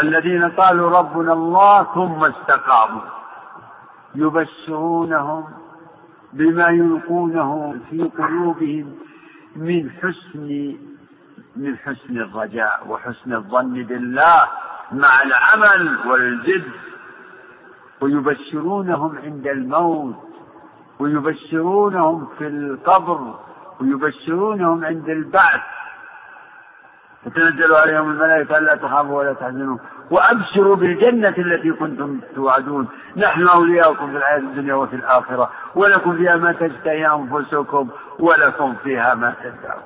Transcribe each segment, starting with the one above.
الذين قالوا ربنا الله ثم استقاموا. يبشرونهم بما يلقونه في قلوبهم من حسن من حسن الرجاء وحسن الظن بالله مع العمل والجد. ويبشرونهم عند الموت ويبشرونهم في القبر ويبشرونهم عند البعث. فتنزل عليهم الملائكة ألا تخافوا ولا تحزنوا. وأبشروا بالجنة التي كنتم توعدون. نحن أولياؤكم في الحياة الدنيا وفي الآخرة. ولكم فيها ما تشتهي أنفسكم. ولكم فيها ما تدعون.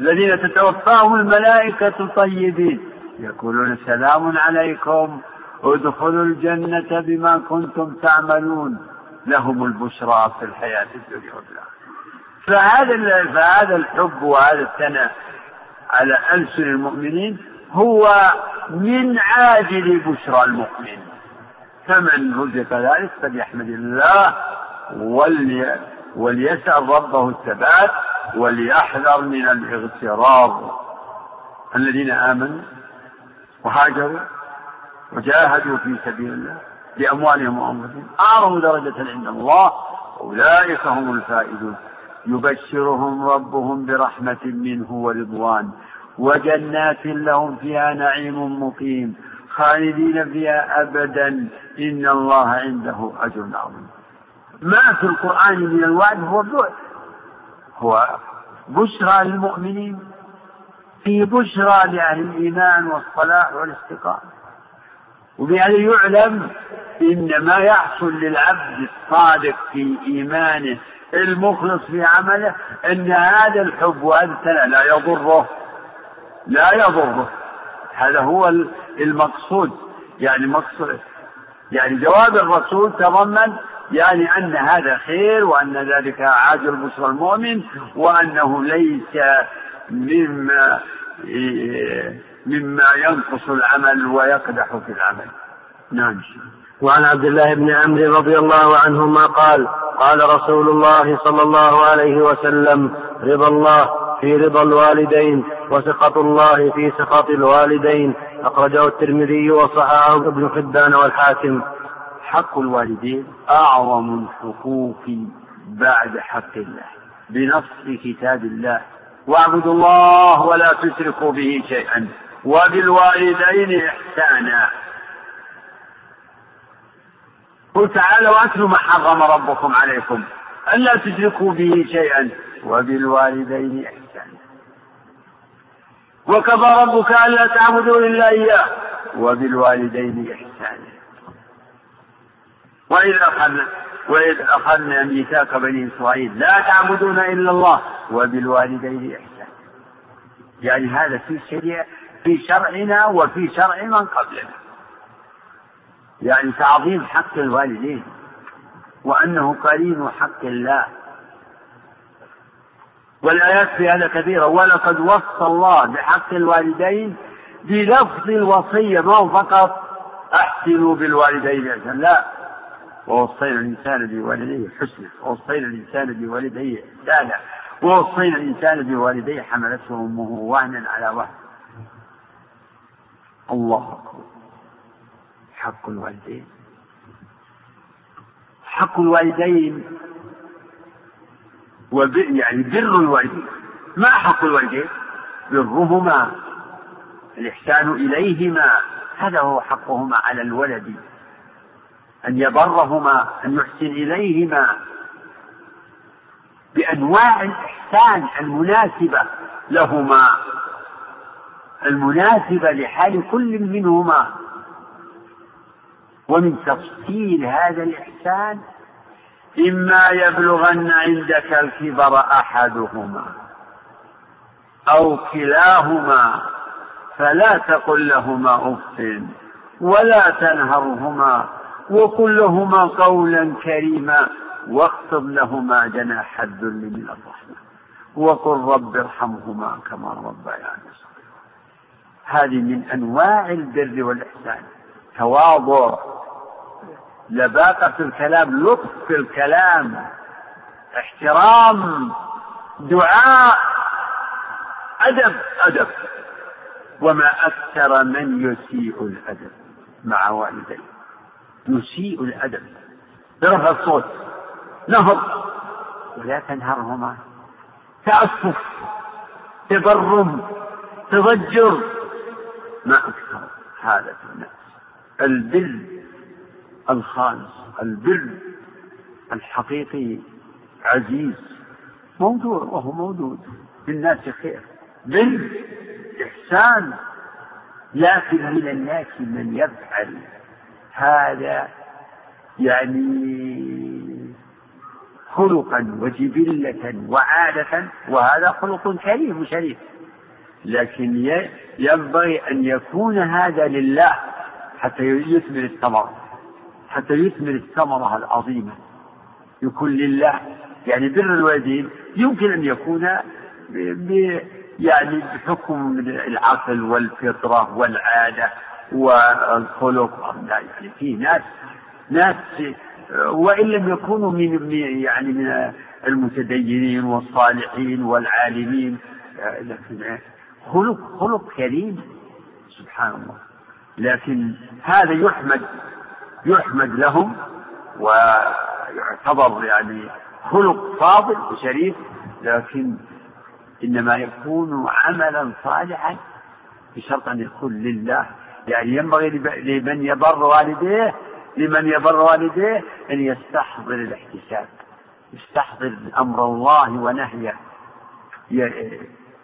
الذين تتوفاهم الملائكة طيبين. يقولون سلام عليكم. ادخلوا الجنة بما كنتم تعملون. لهم البشرى في الحياة الدنيا وفي الآخرة. فهذا فهذا الحب وهذا الثناء على ألسن المؤمنين هو من عاجل بشرى المؤمن. فمن رزق ذلك فليحمد الله ولي وليسأل ربه الثبات وليحذر من الاغترار الذين آمنوا وهاجروا وجاهدوا في سبيل الله بأموالهم وأنفسهم أعظم درجة عند الله أولئك هم الفائزون. يبشرهم ربهم برحمة منه ورضوان. وجنات لهم فيها نعيم مقيم. خالدين فيها أبدا. إن الله عنده أجر عظيم. ما في القرآن من الوعد هو بعد هو بشرى للمؤمنين. في بشرى لأهل الإيمان والصلاح والاستقامة. وبهذا يعلم إن ما يحصل للعبد الصادق في إيمانه المخلص في عمله أن هذا الحب وهذا الثناء لا يضره. لا يضره. هذا هو المقصود. يعني مقصود يعني جواب الرسول تضمن يعني أن هذا خير وأن ذلك عاجل بشرى المؤمن وأنه ليس مما مما ينقص العمل ويقدح في العمل. نعم. وعن عبد الله بن عمرو رضي الله عنهما قال قال رسول الله صلى الله عليه وسلم رضا الله في رضا الوالدين وسخط الله في سخط الوالدين. أخرجه الترمذي وصححه ابن حبان والحاكم. حق الوالدين أعظم الحقوق بعد حق الله بنص كتاب الله. واعبدوا الله ولا تشركوا به شيئا وبالوالدين إحسانا. قل تعالوا واتلوا ما حرم ربكم عليكم. ألا تشركوا به شيئا وبالوالدين إحسانا. وكفى ربك ألا تعبدوا إلا إياه وبالوالدين إحسانا. وإذ أخذنا وإذ أخذنا ميثاق بني إسرائيل. لا تعبدون إلا الله وبالوالدين إحسانا. يعني هذا في شريعة في شرعنا وفي شرع من قبلنا. يعني تعظيم حق الوالدين وأنه قرين حق الله. والآيات في هذا كثيرة ولقد وصى الله بحق الوالدين بلفظ الوصية ما هو فقط أحسنوا بالوالدين إحسانا لا. ووصينا الإنسان بوالديه حسنا ووصينا الإنسان بوالديه إحسانا ووصينا الإنسان بوالديه حملته أمه وهنا على وهن. الله أكبر. حق الوالدين. حق الوالدين. وب... يعني بر الوالدين. ما حق الوالدين؟ برهما. الإحسان إليهما. هذا هو حقهما على الولد. أن يبرهما أن يحسن إليهما. بأنواع الإحسان المناسبة لهما. المناسبة لحال كل منهما. ومن تفصيل هذا الإحسان إما يبلغن عندك الكبر أحدهما أو كلاهما فلا تقل لهما أف ولا تنهرهما وقل لهما قولا كريما واخفض لهما جناح الذل من الرحمة وقل رب ارحمهما كما ربياني هذه من أنواع البر والإحسان. تواضع. لباقة في الكلام لطف في الكلام احترام دعاء أدب أدب. وما أكثر من يسيء الأدب مع والديه. يسيء الأدب. برفع الصوت. نهض. ولا تنهرهما. تأسف. تبرم. تضجر. ما أكثر. هذا الناس البر الخالص البر الحقيقي عزيز. موجود وهو موجود. في الناس خير. بر إحسان لكن من الناس من يفعل. هذا يعني خلقا وجبلة وعادة وهذا خلق كريم وشريف. لكن ينبغي أن يكون هذا لله. حتى يثمر الثمرة حتى يثمر الثمرة العظيمة. يكون لله يعني بر الوالدين يمكن أن يكون ب يعني بحكم العقل والفطرة والعادة والخلق. يعني في ناس ناس وإن لم يكونوا من يعني من المتدينين والصالحين والعالمين لكن خلق خلق كريم. سبحان الله. لكن هذا يحمد يحمد لهم ويعتبر يعني خلق فاضل وشريف لكن إنما يكون عملا صالحا بشرط أن يكون لله. يعني ينبغي لمن يبر والديه لمن يبر والديه أن يستحضر الاحتساب يستحضر أمر الله ونهيه.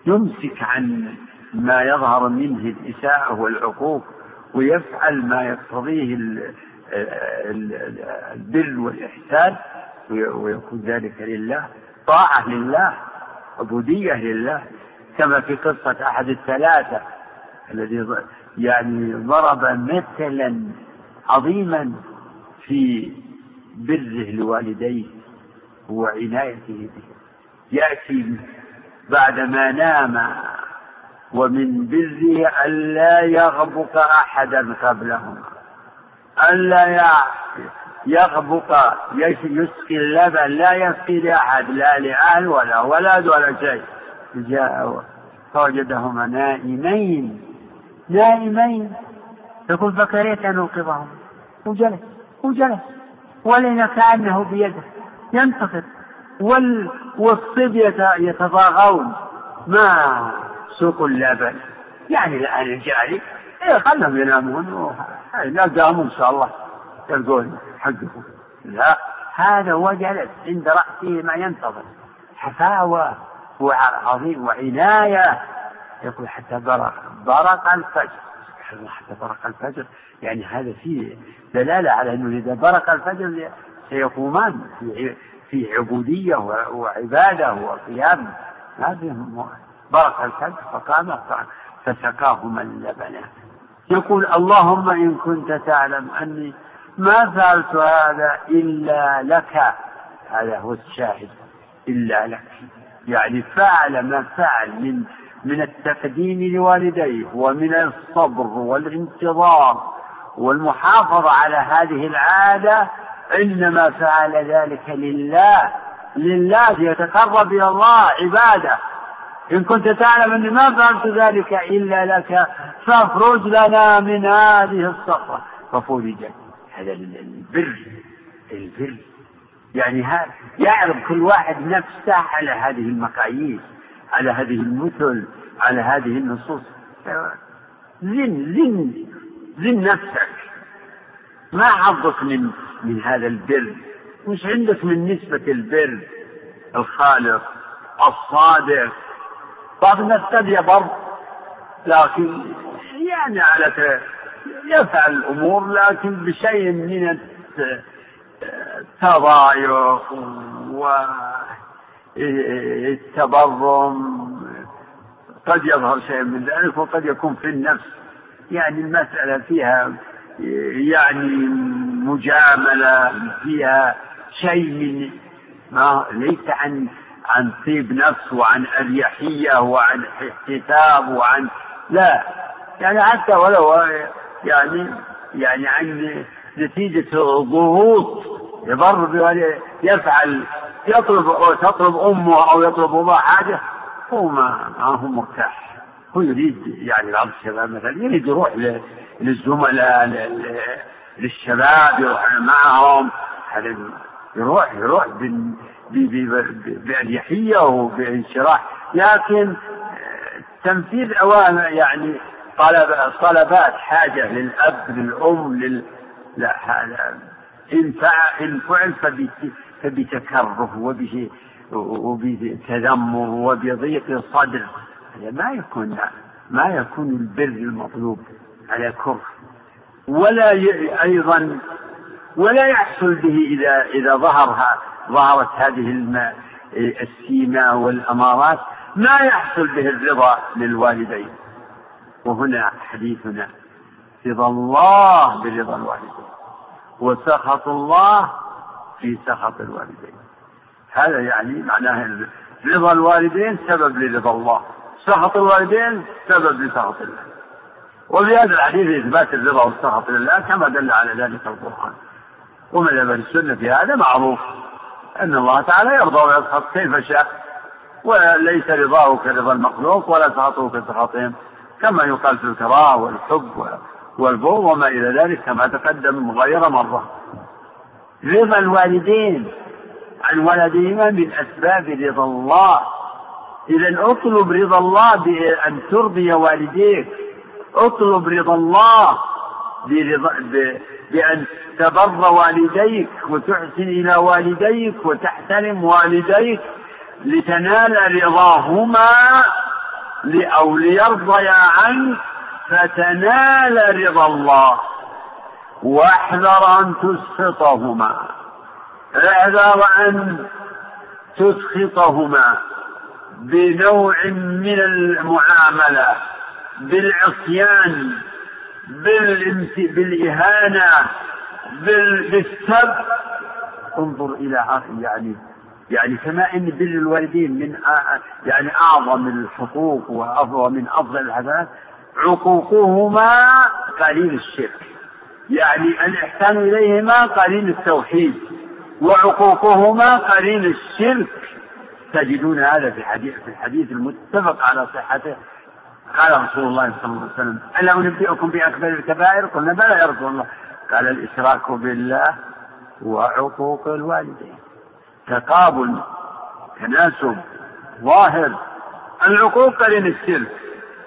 يمسك عن ما يظهر منه الإساءة والعقوق. ويفعل ما يقتضيه البر والإحسان ويكون ذلك لله طاعة لله عبودية لله كما في قصة أحد الثلاثة الذي يعني ضرب مثلا عظيما في بره لوالديه وعنايته به. يأتي بعدما نام ومن بره ألا يغبق أحدا قبلهما ألا يغبق يسقي اللبن لا يسقي لأحد لا لأهل ولا ولد ولا شيء. جاء فوجدهما نائمين. نائمين. يقول فكرهت أن أوقظهما وجلس وجلس ولن كأنه بيده. ينتظر وال والصبية يتضاغون. ما سوق اللبن يعني الآن الجاري إيه خلهم ينامون. لا قاموا إن شاء الله يلقون حقهم. لا هذا وجلس عند رأسه ما ينتظر. حفاوة وعظيم وعناية. يقول حتى برق برق الفجر. حتى برق الفجر. يعني هذا فيه دلالة على أنه إذا برق الفجر سيقومان في في عبودية وعبادة وقيام. هذه برق الفجر فقام فسقاهما اللبن. يقول اللهم إن كنت تعلم أني ما فعلت هذا إلا لك. هذا هو الشاهد. إلا لك. يعني فعل ما فعل من من التقديم لوالديه ومن الصبر والانتظار والمحافظة على هذه العادة إنما فعل ذلك لله. لله يتقرب إلى الله عبادة. إن كنت تعلم أني ما فعلت ذلك إلا لك فافرج لنا من هذه الصخرة. ففرجت هذا البر البر. يعني هذا يعرض كل واحد نفسه على هذه المقاييس على هذه المثل على هذه النصوص. زن زن زن نفسك. ما حظك من من هذا البر. وش عندك من نسبة البر. الخالص الصادق. بعض الناس قد يبر لكن يعني على يفعل الأمور لكن بشيء من التضايق والتبرم قد يظهر شيء من ذلك وقد يكون في النفس. يعني المسألة فيها يعني مجاملة فيها شيء من ما ليس عن عن طيب نفس وعن أريحية وعن احتساب وعن لا. يعني حتى ولو يعني يعني عن نتيجة ضغوط يضر يفعل يطلب أو تطلب أمه أو يطلب أبوه حاجة هو ما, ما هو مرتاح. هو يريد يعني بعض الشباب مثلا يريد يروح للزملاء للشباب يروح معهم يروح يروح بأريحية وبانشراح لكن تنفيذ أوامر يعني طلب طلبات حاجة للأب للأم لل لا إن فعل إن فعل فبتكره وبتذمر وبضيق صدر هذا ما يكون ما يكون البر المطلوب على كره. ولا أيضا ولا يحصل به إذا إذا ظهرها. ظهرت هذه السيمة والأمارات ما يحصل به الرضا للوالدين. وهنا حديثنا رضا الله برضا الوالدين وسخط الله في سخط الوالدين. هذا يعني معناه رضا الوالدين سبب لرضا الله سخط الوالدين سبب لسخط الله. وفي هذا الحديث إثبات الرضا والسخط لله كما دل على ذلك القرآن. ومذهب السنة في هذا معروف. أن الله تعالى يرضى ويسخط كيف شاء وليس رضاه كرضا المخلوق ولا سخطه كسخطهم كما يقال في الكراهة والحب والبغض وما إلى ذلك كما تقدم غير مرة. رضا الوالدين عن ولدهما من أسباب رضا الله. إذا اطلب رضا الله بأن ترضي والديك. اطلب رضا الله بأن تبر والديك وتحسن إلى والديك وتحترم والديك لتنال رضاهما أو ليرضيا عنك فتنال رضا الله. واحذر أن تسخطهما. احذر أن تسخطهما بنوع من المعاملة بالعصيان بالإهانة بالسب. انظر إلى يعني يعني كما إن بر الوالدين من يعني أعظم الحقوق وافضل من أفضل الحسنات عقوقهما قليل الشرك. يعني الإحسان إليهما قليل التوحيد وعقوقهما قليل الشرك. تجدون هذا في الحديث في الحديث المتفق على صحته قال رسول الله صلى الله عليه وسلم ألا أنبئكم بأكبر الكبائر؟ قلنا بلى يا رسول الله. قال الإشراك بالله وعقوق الوالدين. تقابل تناسب ظاهر العقوق قرين الشرك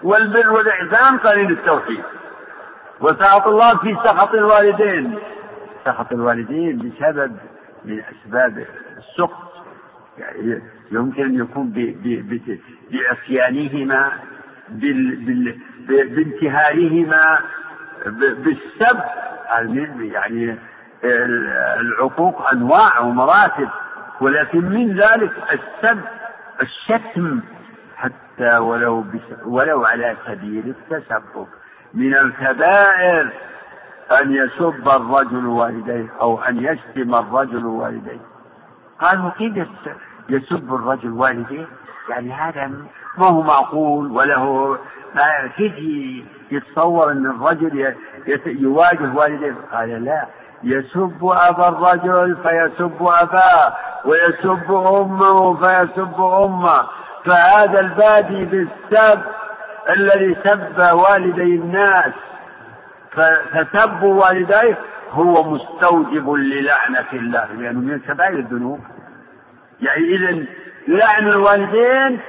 والبر والإحسان قرين التوحيد. وسخط الله في سخط الوالدين. سخط الوالدين بسبب من أسباب السخط. يعني يمكن أن يكون بعصيانهما بانتهارهما بالسب يعني العقوق أنواع ومراتب ولكن من ذلك السب الشتم حتى ولو ولو على سبيل التسبب. من الكبائر أن يسب الرجل والديه أو أن يشتم الرجل والديه. قالوا كيف يسب الرجل والديه؟ يعني هذا ما هو معقول وله كيف يتصور أن الرجل يواجه والديه قال لا يسب أبا الرجل فيسب أباه ويسب أمه فيسب أمه. فهذا البادي بالسب الذي سب والدي الناس فسبوا والديه هو مستوجب للعنة الله لأنه من كبائر الذنوب. يعني إذا لعن الوالدين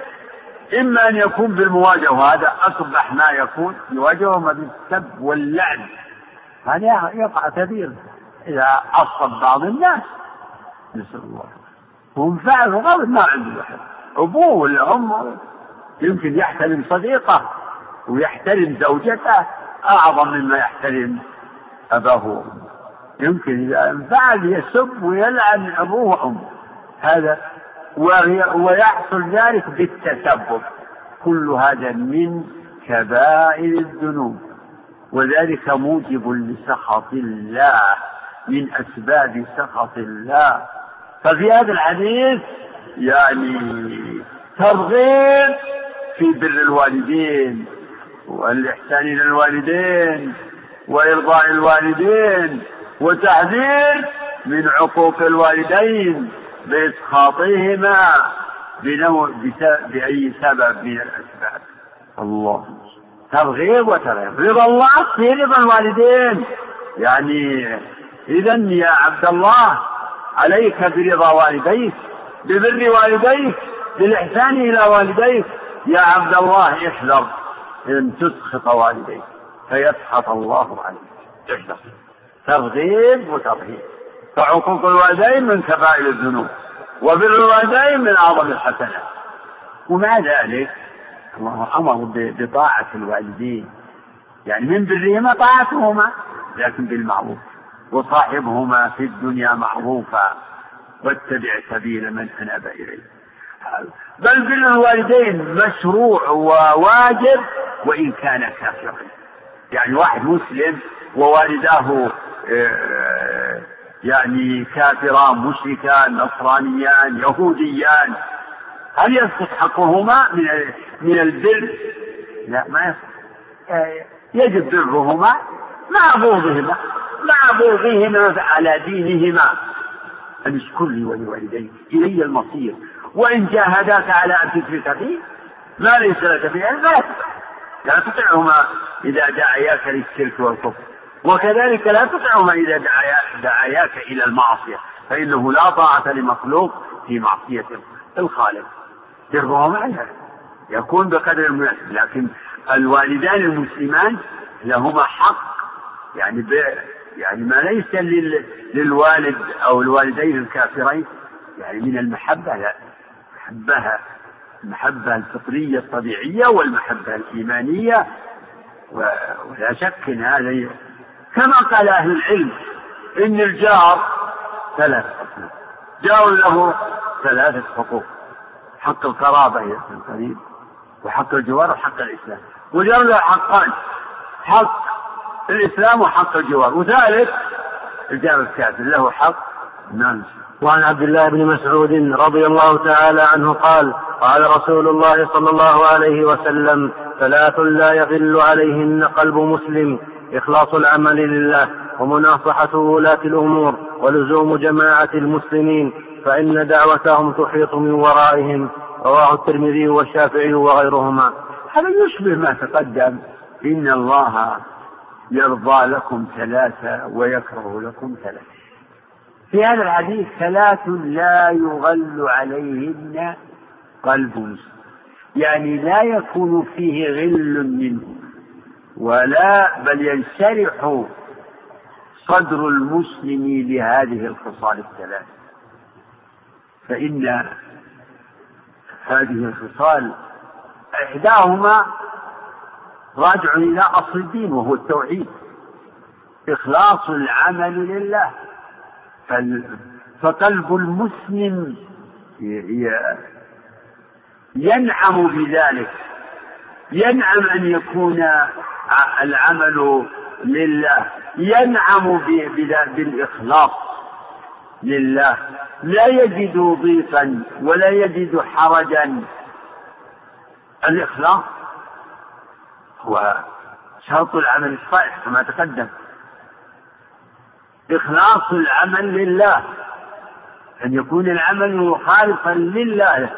إما أن يكون بالمواجهة وهذا أقبح ما يكون يواجههما بالسب واللعن. هذا يقع كثير إذا عصب بعض الناس. نسأل الله. هم فعلوا غلط ما عنده أحد. أبوه ولا أمه. يمكن يحترم صديقه ويحترم زوجته أعظم مما يحترم أباه وأمه. يمكن إذا انفعل يسب ويلعن أبوه وأمه. هذا ويحصل ذلك بالتسبب. كل هذا من كبائر الذنوب. وذلك موجب لسخط الله من أسباب سخط الله. ففي هذا الحديث يعني ترغيب في بر الوالدين والإحسان إلى الوالدين وإرضاء الوالدين وتحذير من عقوق الوالدين. بإسخاطهما بنوع بأي سبب من الأسباب. الله. ترغيب وترهيب رضا الله في رضا الوالدين. يعني إذا يا عبد الله عليك برضا والديك ببر والديك بالإحسان إلى والديك. يا عبد الله احذر أن تسخط والديك فيسخط الله عليك. احذر. ترغيب وترهيب. فعقوق الوالدين من كبائر الذنوب وبر الوالدين من أعظم الحسنات. ومع ذلك الله أمر بطاعة الوالدين. يعني من برهما طاعتهما لكن بالمعروف. وصاحبهما في الدنيا معروفا واتبع سبيل من أناب إليه. بل بر الوالدين مشروع وواجب وإن كان كافرا. يعني واحد مسلم ووالداه آه، يعني كافران مشركان نصرانيان يهوديان. هل يسقط حقهما من من البر؟ لا ما يسقط آه، يجب برهما مع بغضهما مع بغضهما على دينهما. أن اشكر لي ولوالديك إلي المصير. وإن جاهداك على أن تشرك بي ما ليس لك به علم لا تطعهما إذا دعياك للشرك والكفر. وكذلك لا تطعهما إذا دعياك إلى المعصية فإنه لا طاعة لمخلوق في معصية الخالق. برهما عليها يكون بقدر المناسب لكن الوالدان المسلمان لهما حق. يعني ب يعني ما ليس للوالد أو الوالدين الكافرين يعني من المحبة لا. محبها المحبة الفطرية الطبيعية والمحبة الإيمانية ولا شك إن هذا كما قال أهل العلم إن الجار ثلاث حقوق. جار له ثلاثة حقوق. حق القرابة إلى القريب وحق الجوار وحق الإسلام. وجار له حقان حق الإسلام وحق الجوار. وثالث الجار الكافر له حق نعم وعن عبد الله بن مسعود رضي الله تعالى عنه قال قال رسول الله صلى الله عليه وسلم ثلاث لا يغل عليهن قلب مسلم إخلاص العمل لله ومناصحة ولاة الأمور ولزوم جماعة المسلمين فإن دعوتهم تحيط من ورائهم. رواه الترمذي والشافعي وغيرهما. هذا يشبه ما تقدم. إن الله يرضى لكم ثلاثة ويكره لكم ثلاثة في هذا الحديث ثلاث لا يغل عليهن قلب يعني لا يكون فيه غل منه. ولا بل ينشرح صدر المسلم لهذه الخصال الثلاث. فإن هذه الخصال إحداهما راجع إلى أصل الدين وهو التوحيد. إخلاص العمل لله. فقلب المسلم ينعم بذلك. ينعم أن يكون العمل لله. ينعم بالإخلاص لله. لا يجد ضيقا ولا يجد حرجا. الإخلاص هو شرط العمل الصالح كما تقدم. إخلاص العمل لله. أن يكون العمل خالصا لله.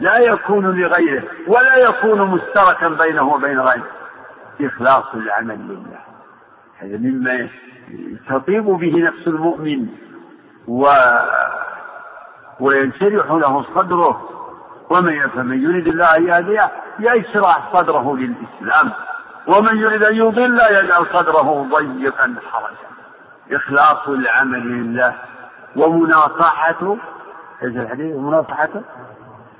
لا يكون لغيره ولا يكون مشتركا بينه وبين غيره. إخلاص العمل لله. هذا مما تطيب به نفس المؤمن و وينشرح له صدره. ومن فمن يريد الله أن يهديه يشرح صدره للإسلام. ومن يريد أن يضل يجعل صدره ضيقا حرجا. إخلاص العمل لله ومناصحة إيش الحديث؟ ومناصحته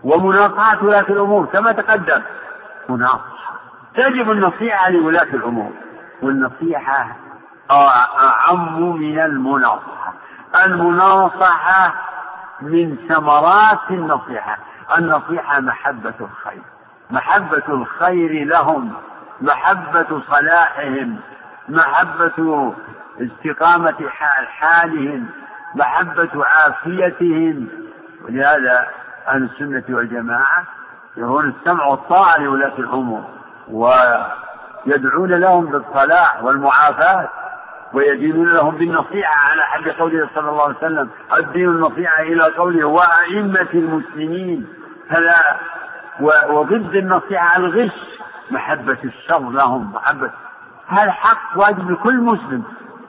ومناصحة ولاة الأمور كما تقدم. مناصحة تجب النصيحة لولاة الأمور. والنصيحة أعم من المناصحة. المناصحة من ثمرات النصيحة. النصيحة محبة الخير. محبة الخير لهم. محبة صلاحهم. محبة استقامة حال حالهم. محبة عافيتهم. ولهذا أهل السنة والجماعة يقول السمع والطاعة لولاة الأمور ويدعون لهم بالصلاح والمعافاة ويدينون لهم بالنصيحة على حد قوله صلى الله عليه وسلم الدين النصيحة إلى قوله وأئمة المسلمين. فلا وضد النصيحة الغش محبة الشر لهم محبة. هذا حق واجب لكل مسلم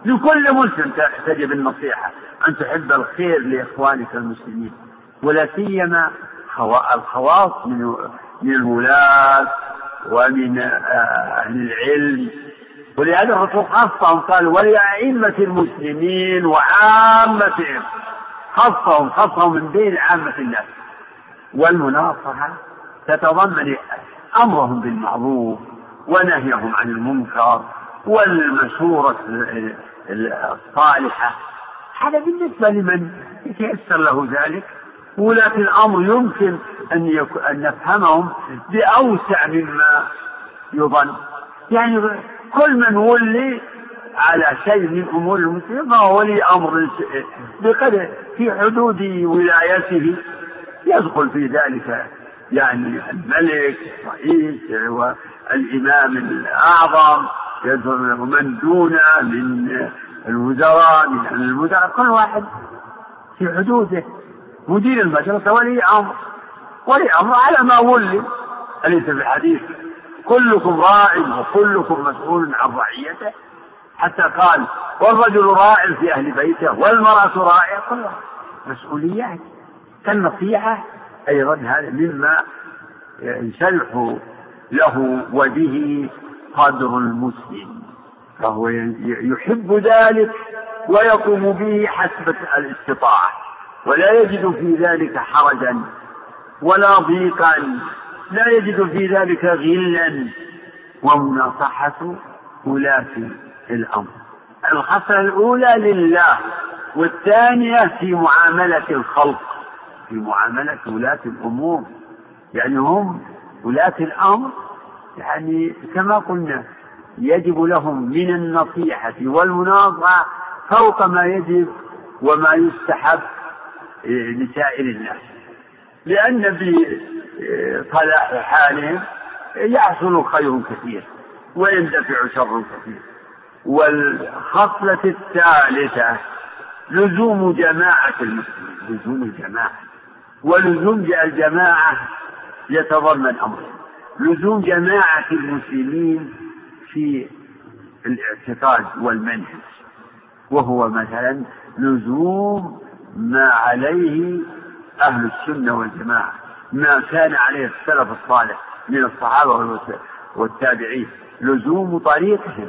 لكل مسلم تجب النصيحة. أن تحب الخير لإخوانك المسلمين. ولا سيما الخواص من من الولاة ومن آه، أهل العلم. ولهذا الرسول خصهم قال ولأئمة المسلمين وعامتهم. خصهم خصهم من بين عامة الناس. والمناصحة تتضمن أمرهم بالمعروف ونهيهم عن المنكر والمشورة الصالحة. هذا بالنسبة لمن يتيسر له ذلك. ولاة الأمر يمكن أن, أن نفهمهم بأوسع مما يظن. يعني كل من ولي على شيء من أمور المسلمين فهو ولي أمر بقدر في حدود ولايته يدخل في ذلك. يعني الملك الرئيس والإمام الأعظم يدخل من دونه من الوزراء من المدراء كل واحد في حدوده. مدير المدرسة ولي أمر. ولي أمر على ما ولي أليس في الحديث؟ كلكم راع وكلكم مسؤول عن رعيته. حتى قال والرجل راع في أهل بيته والمرأة راعية. كلها مسؤوليات. كالنصيحة. أيضا هذا مما ينشرح له وبه قدر المسلم. فهو يحب ذلك ويقوم به حسب الاستطاعة. ولا يجد في ذلك حرجا ولا ضيقا لا يجد في ذلك غلا. ومناصحة ولاة الأمر. الخصلة الأولى لله والثانية في معاملة الخلق في معاملة ولاة الأمور. يعني هم ولاة الأمر يعني كما قلنا يجب لهم من النصيحة والمناصحة فوق ما يجب وما يستحب. لسائر الناس. لأن بصلاح حالهم يحصل خير كثير ويندفع شر كثير. والخصلة الثالثة لزوم جماعة المسلمين لزوم الجماعة. ولزوم الجماعة يتضمن أمرين لزوم جماعة المسلمين في الاعتقاد والمنهج. وهو مثلا لزوم ما عليه أهل السنة والجماعة ما كان عليه السلف الصالح من الصحابة والتابعين. لزوم طريقهم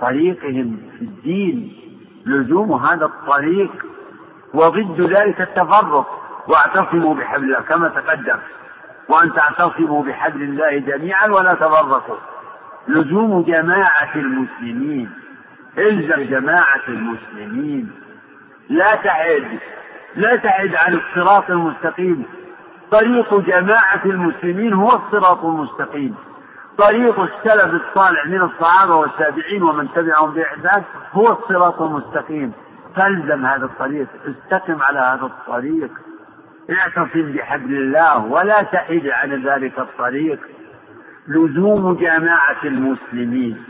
طريقهم في الدين لزوم هذا الطريق وضد ذلك التفرق. واعتصموا بحبل الله كما تقدم وأن تعتصموا بحبل الله جميعا ولا تفرقوا. لزوم جماعة المسلمين إلزم جماعة المسلمين. لا تعد لا تعد عن الصراط المستقيم. طريق جماعة المسلمين هو الصراط المستقيم. طريق السلف الصالح من الصحابة والتابعين ومن تبعهم بإحسان هو الصراط المستقيم. فالزم هذا الطريق استقم على هذا الطريق. اعتصم بحبل الله ولا تحد عن ذلك الطريق. لزوم جماعة المسلمين.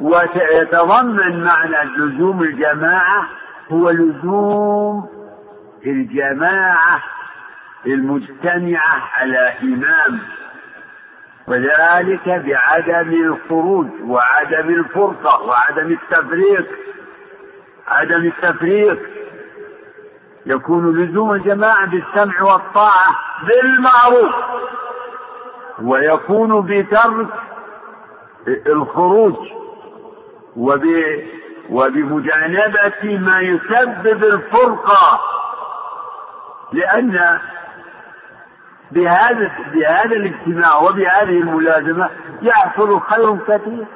ويتضمن معنى لزوم الجماعة هو لزوم الجماعة المجتمعة على إمام وذلك بعدم الخروج وعدم الفرقة وعدم التفريق. عدم التفريق يكون لزوم الجماعة بالسمع والطاعة بالمعروف ويكون بترك الخروج وب وبمجانبة ما يسبب الفرقة لأن بهذا بهذا الاجتماع وبهذه الملازمة يحصل خير كثير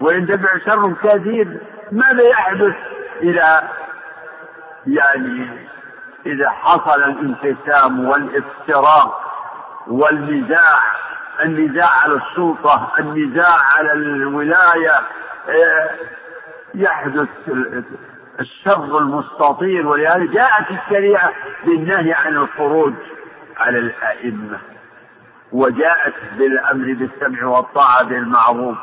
ويندفع شر كثير ماذا يحدث إذا يعني إذا حصل الانقسام والافتراق والنزاع النزاع على السلطة النزاع على الولاية آه، يحدث الشر المستطير ولهذا جاءت الشريعة بالنهي عن الخروج على الأئمة وجاءت بالأمر بالسمع والطاعة بالمعروف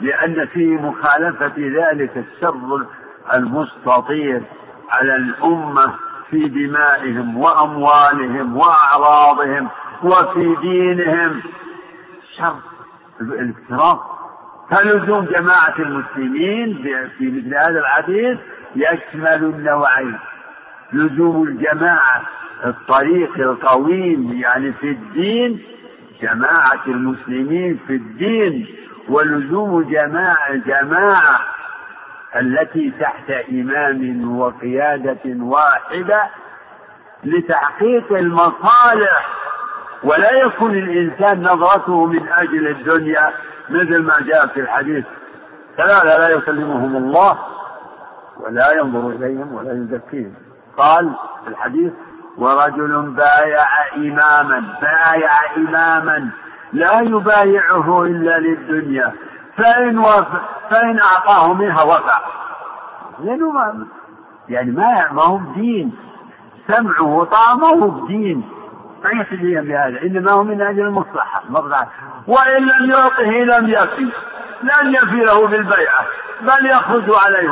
لأن في مخالفة ذلك الشر المستطير على الأمة في دمائهم وأموالهم وأعراضهم وفي دينهم. شر الافتراق فلزوم جماعة المسلمين في مثل هذا الحديث يشمل النوعين. لزوم الجماعة الطريق القويم يعني في الدين جماعة المسلمين في الدين ولزوم جماعة جماعة التي تحت إمام وقيادة واحدة لتحقيق المصالح. ولا يكون الإنسان نظرته من أجل الدنيا مثل ما جاء في الحديث ثلاثة لا يكلمهم الله ولا ينظر إليهم ولا يزكيهم. قال في الحديث ورجل بايع إماما بايع إماما لا يبايعه إلا للدنيا فإن وف... فإن أعطاه منها وفى لأنه ما يعني ما ما هو بدين. سمعه وطعمه بدين. ما يستدين بهذا إنما هو من أجل المصلحة وإن لم يعطه لم يفي لن يفي له بالبيعة بل يخرج عليه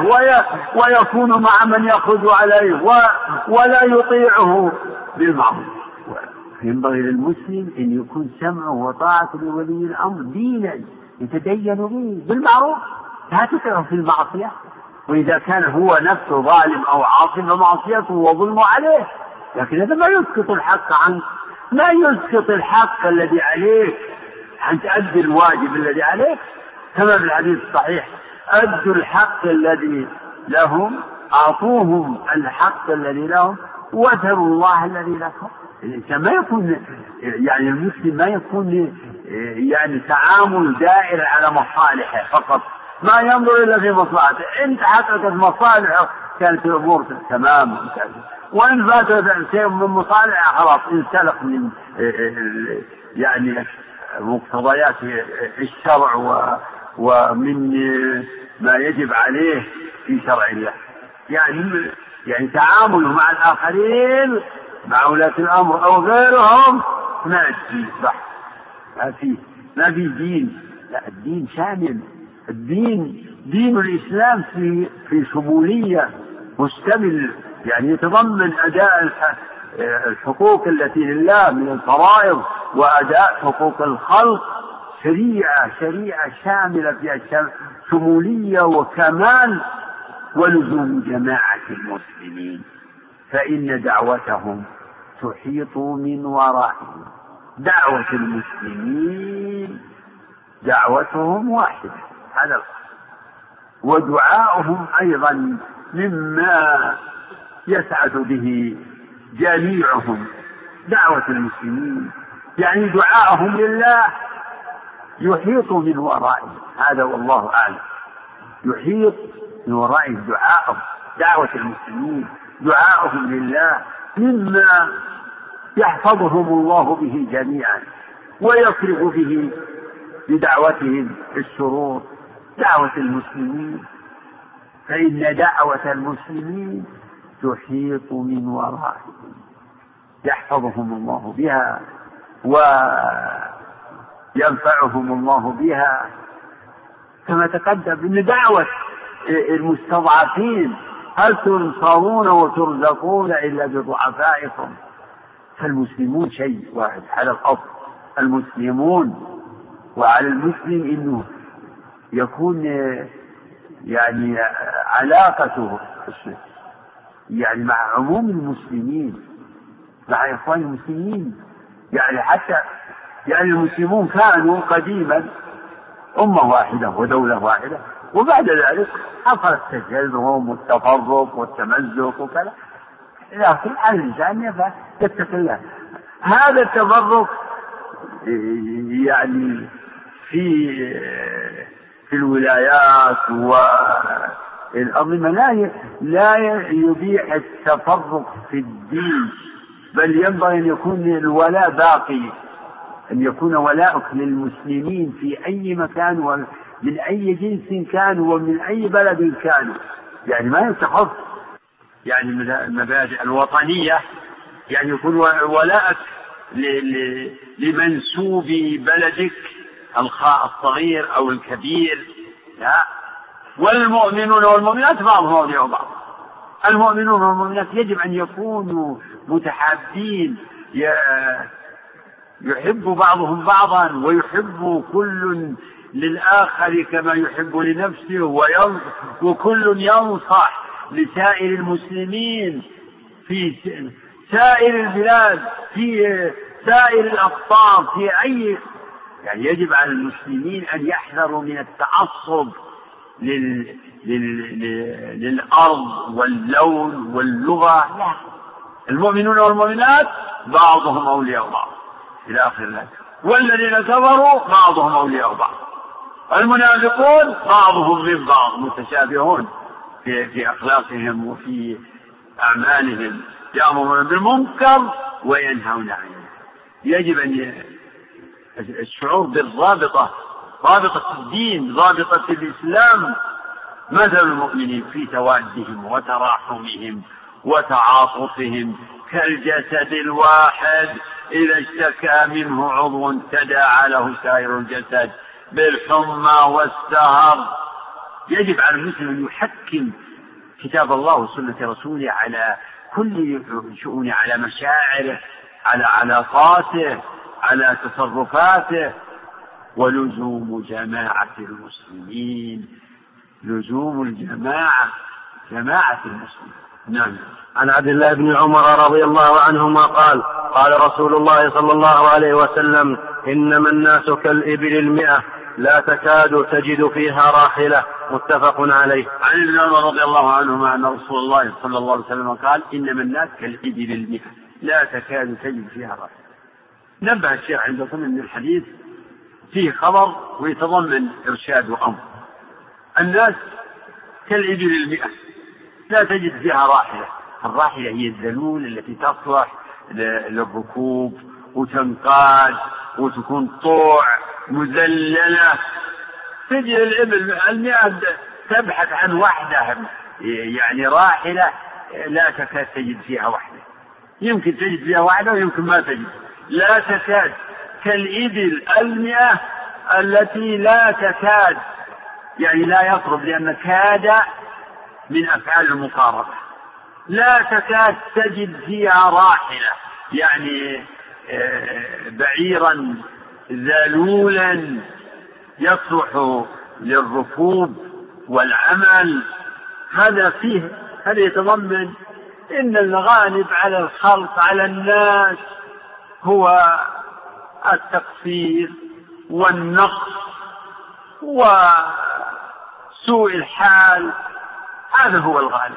ويكون مع من يخرج عليه ولا يطيعه بالمعروف. ينبغي للمسلم أن يكون سمعه وطاعته لولي الأمر دينا يتدين به بالمعروف. لا تطيعه في المعصية وإذا كان هو نفسه ظالم أو عاصي فمعصيته وظلمه عليه. لكن هذا ما يسقط الحق عنك. ما يسقط الحق الذي عليك. أن تؤدي الواجب الذي عليك. كما في الحديث الصحيح أدوا الحق الذي لهم. أعطوهم الحق الذي لهم. وذروا الله الذي لكم. الإنسان ما يكون يعني المسلم ما يكون يعني تعامل دائر على مصالحه فقط. ما ينظر إلا في مصلحته. إن تحققت مصالحه. كانت الأمور تمام. وإن فات شيء من مصالحه خلاص انسلخ من يعني مقتضيات الشرع ومن ما يجب عليه في شرع الله. يعني يعني تعامله مع الآخرين مع ولاة الأمر أو غيرهم ما في صح ما في ما في دين. لا الدين شامل. الدين دين الإسلام في في شمولية. مشتمل يعني يتضمن أداء الحقوق التي لله من الفرائض وأداء حقوق الخلق شريعة شريعة شاملة فيها شمولية وكمال ولزوم جماعة المسلمين. فإن دعوتهم تحيط من ورائهم. دعوة المسلمين دعوتهم واحدة هذا ودعاؤهم أيضا مما يسعد به جميعهم دعوة المسلمين. يعني دعاءهم لله يحيط من ورائه. هذا والله أعلم. يحيط من ورائه دعاءهم دعوة المسلمين دعاءهم لله مما يحفظهم الله به جميعا ويصرف به بدعوتهم الشرور دعوة المسلمين فإن دعوة المسلمين تحيط من ورائهم يحفظهم الله بها وينفعهم الله بها. كما تقدم إن دعوة المستضعفين هل تنصرون وترزقون إلا بضعفائكم؟ فالمسلمون شيء واحد على الأصل المسلمون وعلى المسلم إنه يكون يعني علاقته يعني مع عموم المسلمين مع إخوان المسلمين. يعني حتى يعني المسلمون كانوا قديما أمة واحدة ودولة واحدة. وبعد ذلك حصل التجذب والتفرق والتمزق وكذا. لكن الإنسان يتقي الله. هذا التفرق يعني في الولايات و الأنظمة. لا لا يبيح التفرق في الدين بل ينبغي أن يكون الولاء باقي أن يكون ولاؤك للمسلمين في أي مكان ومن أي جنس كانوا ومن أي بلد كانوا يعني ما يستحق يعني من المبادئ الوطنية يعني يكون ولاءك لمنسوب بلدك الصغير أو الكبير لا. والمؤمنون والمؤمنات بعضهم أولياء بعض. المؤمنون والمؤمنات يجب أن يكونوا متحابين يحب بعضهم بعضا ويحب كل للآخر كما يحب لنفسه وكل ينصح لسائر المسلمين في سائر البلاد في سائر الأقطار في أي يعني يجب على المسلمين أن يحذروا من التعصب لل... لل... للأرض واللون واللغة. لا. المؤمنون والمؤمنات بعضهم أولياء بعض. إلى آخر الآية. والذين كفروا بعضهم أولياء بعض. المنافقون بعضهم من بعض متشابهون في في أخلاقهم وفي أعمالهم. يأمرون بالمنكر وينهون عن يجب أن الشعور بالرابطة رابطة الدين رابطة الإسلام. مثل المؤمنين في توادهم وتراحمهم وتعاطفهم كالجسد الواحد إذا اشتكى منه عضو تداعى له سائر الجسد بالحمى والسهر. يجب على المسلم أن يحكم كتاب الله وسنة رسوله على كل شؤونه على مشاعره على علاقاته. على تصرفاته ولزوم جماعة المسلمين. لزوم الجماعة جماعة المسلمين. نعم. عن عبد الله بن عمر رضي الله عنهما قال قال رسول الله صلى الله عليه وسلم إنما الناس كالإبل المئة لا تكاد تجد فيها راحلة. متفق عليه. عن ابن عمر رضي الله عنهما أن رسول الله صلى الله عليه وسلم قال إنما الناس كالإبل المئة لا تكاد تجد فيها راحلة. نبه الشيخ عندكم أن الحديث فيه خبر ويتضمن إرشاد وأمر. الناس كالإبل المئة. لا تجد فيها راحلة. الراحلة هي الذلول التي تصلح للركوب وتنقاد وتكون طوع مذللة. تجد الإبل المئة تبحث عن وحدة يعني راحلة لا تكاد تجد فيها وحدة. يمكن تجد فيها وحدة ويمكن ما تجد. لا تكاد كالإبل المئة التي لا تكاد يعني لا يقرب لأن كاد من أفعال المقاربة. لا تكاد تجد فيها راحلة يعني آه، بعيرا ذلولا يصلح للركوب والعمل. هذا فيه هذا يتضمن إن الغالب على الخلق على الناس هو التقصير والنقص وسوء الحال. هذا هو الغالب.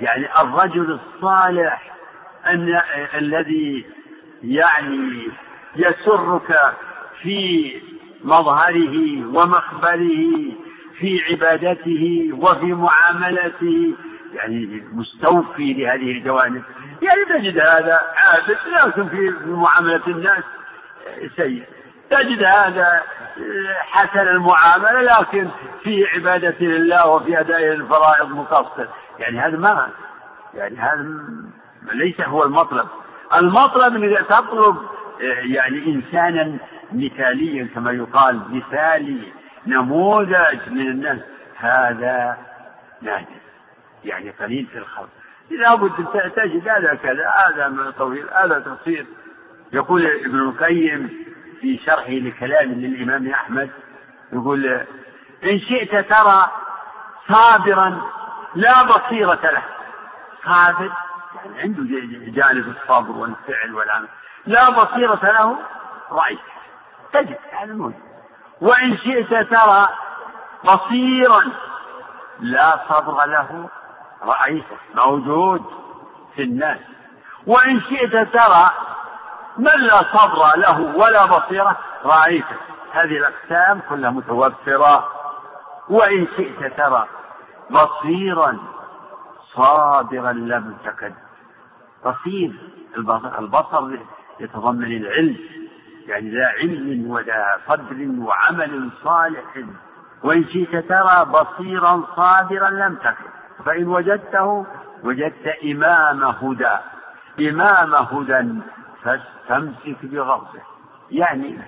يعني الرجل الصالح أن الذي يعني يسرك في مظهره ومخبره في عبادته وفي معاملته يعني مستوفي لهذه الجوانب. يعني تجد هذا عابد لكن في معاملة الناس سيء. تجد هذا حسن المعاملة لكن في عبادة لله وفي أداء الفرائض مقصر. يعني هذا ما يعني هذا ليس هو المطلب. المطلب انك تطلب يعني إنسانا مثاليا كما يقال مثالي نموذج من الناس هذا نادر. يعني قليل في الخلق. لابد تجد هذا كذا هذا طويل هذا قصير. يقول ابن القيم في شرحه لكلام للإمام أحمد يقول إن شئت ترى صابرا لا بصيرة له. صابر يعني عنده جانب الصبر والفعل والعمل. لا بصيرة له رأيت. تجد هذا موجود وإن شئت ترى بصيرا لا صبر له رأيته موجود في الناس. وإن شئت ترى من لا صبر له ولا بصيرة رأيته هذه الأقسام كلها متوفرة. وإن شئت ترى بصيرا صابرا لم تكد بصير البصر يتضمن العلم يعني ذا علم وذا صدر وعمل صالح. وإن شئت ترى بصيرا صابرا لم تكن. فإن وجدته وجدت إمام هدى. إمام هدى فاستمسك بغرضه يعني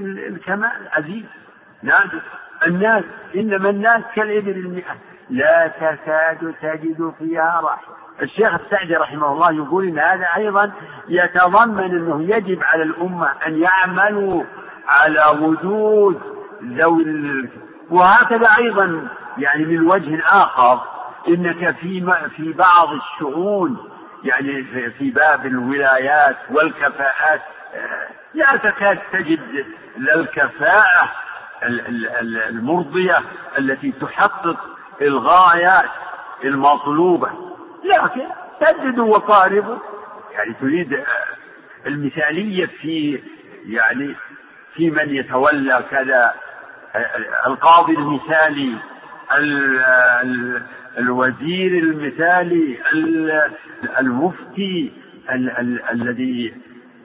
الكمال عزيز. نادر الناس إنما الناس كالإبل المئة. لا تكاد تجد فيها راحلة الشيخ السعدي رحمه الله يقول إن هذا أيضا يتضمن أنه يجب على الأمة أن يعملوا على وجود ذوي وهكذا أيضا يعني من وجه آخر إنك في في بعض الشؤون يعني في باب الولايات والكفاءات. آه، لا تكاد تجد الكفاءة المرضية التي تحقق الغايات المطلوبة. لكن سددوا وقاربوا يعني تريد آه، المثالية في يعني في من يتولى كذا آه، القاضي المثالي الوزير المثالي المفتي الذي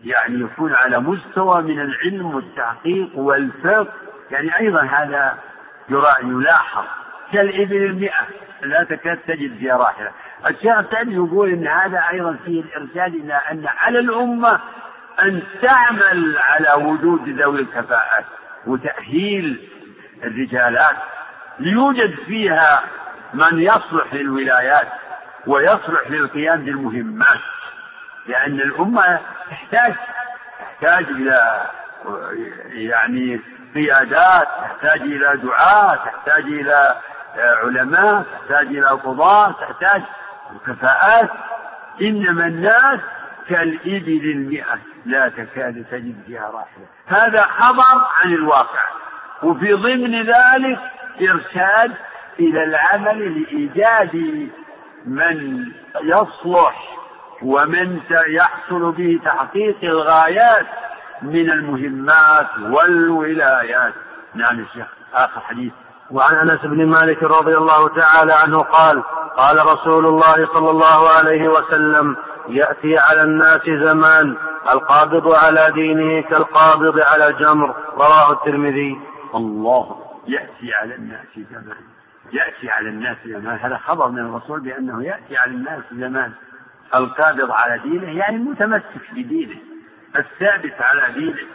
يعني يكون على مستوى من العلم والتحقيق والفقه. يعني أيضا هذا يلاحظ. كالإبل المئة. لا تكاد تجد فيها راحلة. الشيخ الثاني يقول إن هذا أيضا فيه الإرشاد إلى أن على الأمة أن تعمل على وجود ذوي الكفاءات وتأهيل الرجالات. ليوجد فيها من يصلح للولايات ويصلح للقيام بالمهمات لأن الأمة تحتاج تحتاج إلى يعني قيادات تحتاج إلى دعاة تحتاج إلى علماء تحتاج إلى قضاة تحتاج كفاءات إنما الناس كالإبل المئة لا تكاد تجد فيها راحلة. هذا خبر عن الواقع. وفي ضمن ذلك إرشاد إلى العمل لإيجاد من يصلح ومن يحصل به تحقيق الغايات من المهمات والولايات. نعم الشيخ آخر حديث. وعن أنس بن مالك رضي الله تعالى عنه قال قال رسول الله صلى الله عليه وسلم يأتي على الناس زمان القابض على دينه كالقابض على الجمر رواه الترمذي. الله يأتي على الناس زمان. يأتي على الناس زمان هذا خبر من الرسول بأنه يأتي على الناس زمان القابض على دينه يعني المتمسك بدينه الثابت على دينه.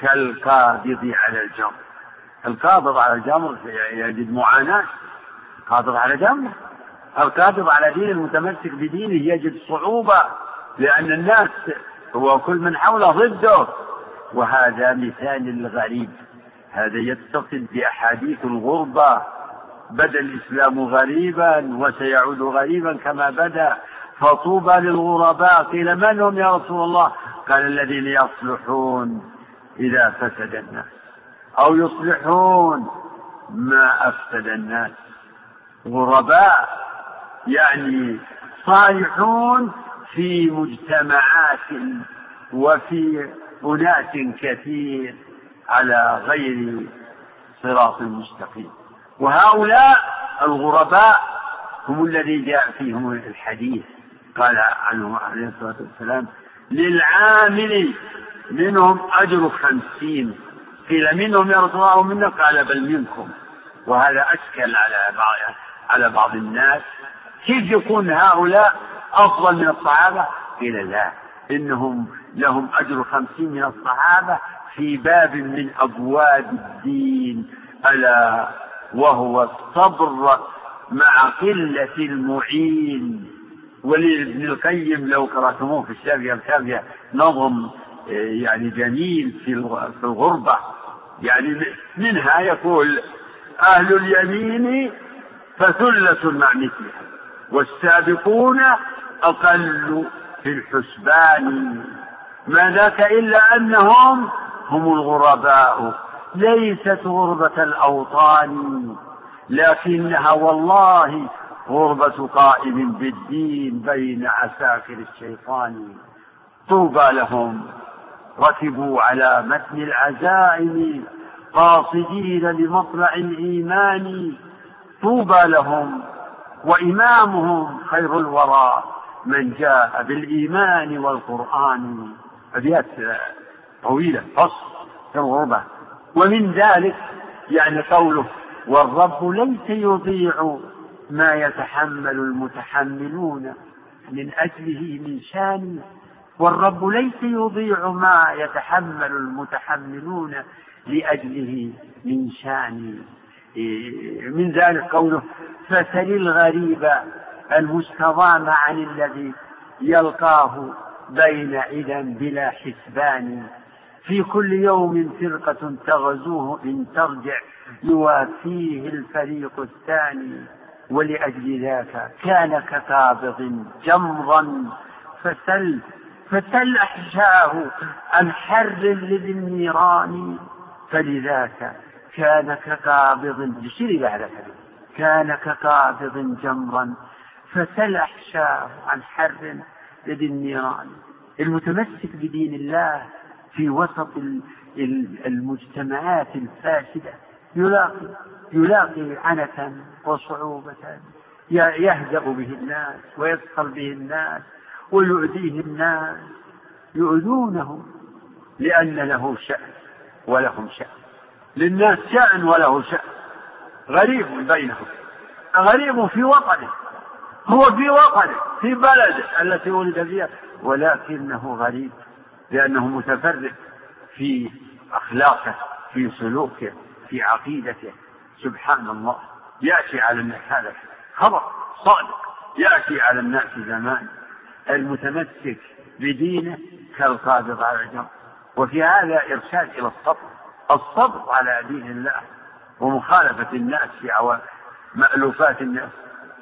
كالقابض على الجمر. القابض على الجمر يجد معاناة. قابض على جمر القابض على دين المتمسك بدينه يجد صعوبة لأن الناس هو كل من حوله ضده. وهذا مثال الغريب هذا يتصل بأحاديث الغربة. بدا الإسلام غريبا وسيعود غريبا كما بدا فطوبى للغرباء قيل من هم يا رسول الله؟ قال الذين يصلحون إذا فسد الناس أو يصلحون ما أفسد الناس. غرباء يعني صالحون في مجتمعات وفي أناس كثير على غير صراط مستقيم. وهؤلاء الغرباء هم الذي جاء فيهم الحديث قال عنه عليه الصلاة والسلام للعامل منهم أجر خمسين قيل منهم يا رسول الله منا قال بل منكم. وهذا أشكل على بعض على بعض الناس. كيف يكون هؤلاء أفضل من الصحابة؟ قيل لا إنهم لهم أجر خمسين من الصحابة في باب من أبواب الدين. ألا وهو الصبر مع قلة المعين. ولابن القيم لو قرأتموه في الشافية الكافية نظم يعني جميل في الغربة. يعني منها يقول أهل اليمين فثلة مع مثلها والسابقون أقل في الحسبان. ما ذاك إلا أنهم هم الغرباء. ليست غربة الأوطان لكنها والله غربة قائم بالدين بين عساكر الشيطان. طوبى لهم ركبوا على متن العزائم قاصدين لمطلع الإيمان. طوبى لهم وإمامهم خير الورى من جاء بالإيمان والقرآن. أبيات طويلة فصل في الغربة ومن ذلك يعني قوله والرب ليس يضيع ما يتحمل المتحملون من أجله من شان. والرب ليس يضيع ما يتحمل المتحملون لأجله من شان. من ذلك قوله فسل الغريب المستضام عن الذي يلقاه بين عدا بلا حسبان. في كل يوم فرقة تغزوه إن ترجع يوافيه الفريق الثاني. ولأجل ذاك كان كقابض جمرا فسل فسل أحشاه عن حر لذي النيران. فلذاك كان كقابض يشير على كان كقابض جمرا فسل أحشاه عن حر لذي النيران. المتمسك بدين الله في وسط المجتمعات الفاسدة. يلاقي يلاقي عنة وصعوبة. يهزأ به الناس ويسخر به الناس ويؤذيه الناس. يؤذونه لأن له شأن ولهم شأن. للناس شأن وله شأن. غريب بينهم. غريب في وطنه. هو في وطنه في بلده التي ولد فيها. ولكنه غريب. لأنه متفرد في أخلاقه في سلوكه في عقيدته. سبحان الله. يأتي على الناس هذا خبر صادق. يأتي على الناس زمان. المتمسك بدينه كالقابض على الجمر وفي هذا إرشاد إلى الصبر. الصبر على دين الله ومخالفة الناس في مألوفات الناس.